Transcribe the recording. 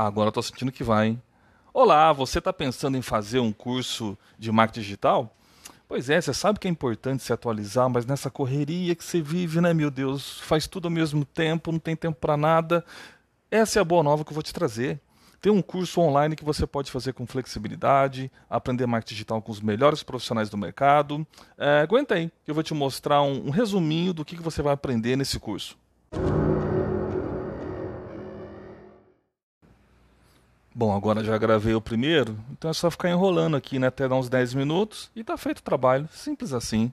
Agora eu tô sentindo que vai, hein? Olá, você está pensando em fazer um curso de marketing digital? Pois é, você sabe que é importante se atualizar, mas nessa correria que você vive, né, meu Deus, faz tudo ao mesmo tempo, não tem tempo para nada. Essa é a boa nova que eu vou te trazer. Tem um curso online que você pode fazer com flexibilidade, aprender marketing digital com os melhores profissionais do mercado. É, aguenta aí, eu vou te mostrar um, um resuminho do que, que você vai aprender nesse curso. Bom, agora já gravei o primeiro, então é só ficar enrolando aqui né, até dar uns 10 minutos e tá feito o trabalho. Simples assim.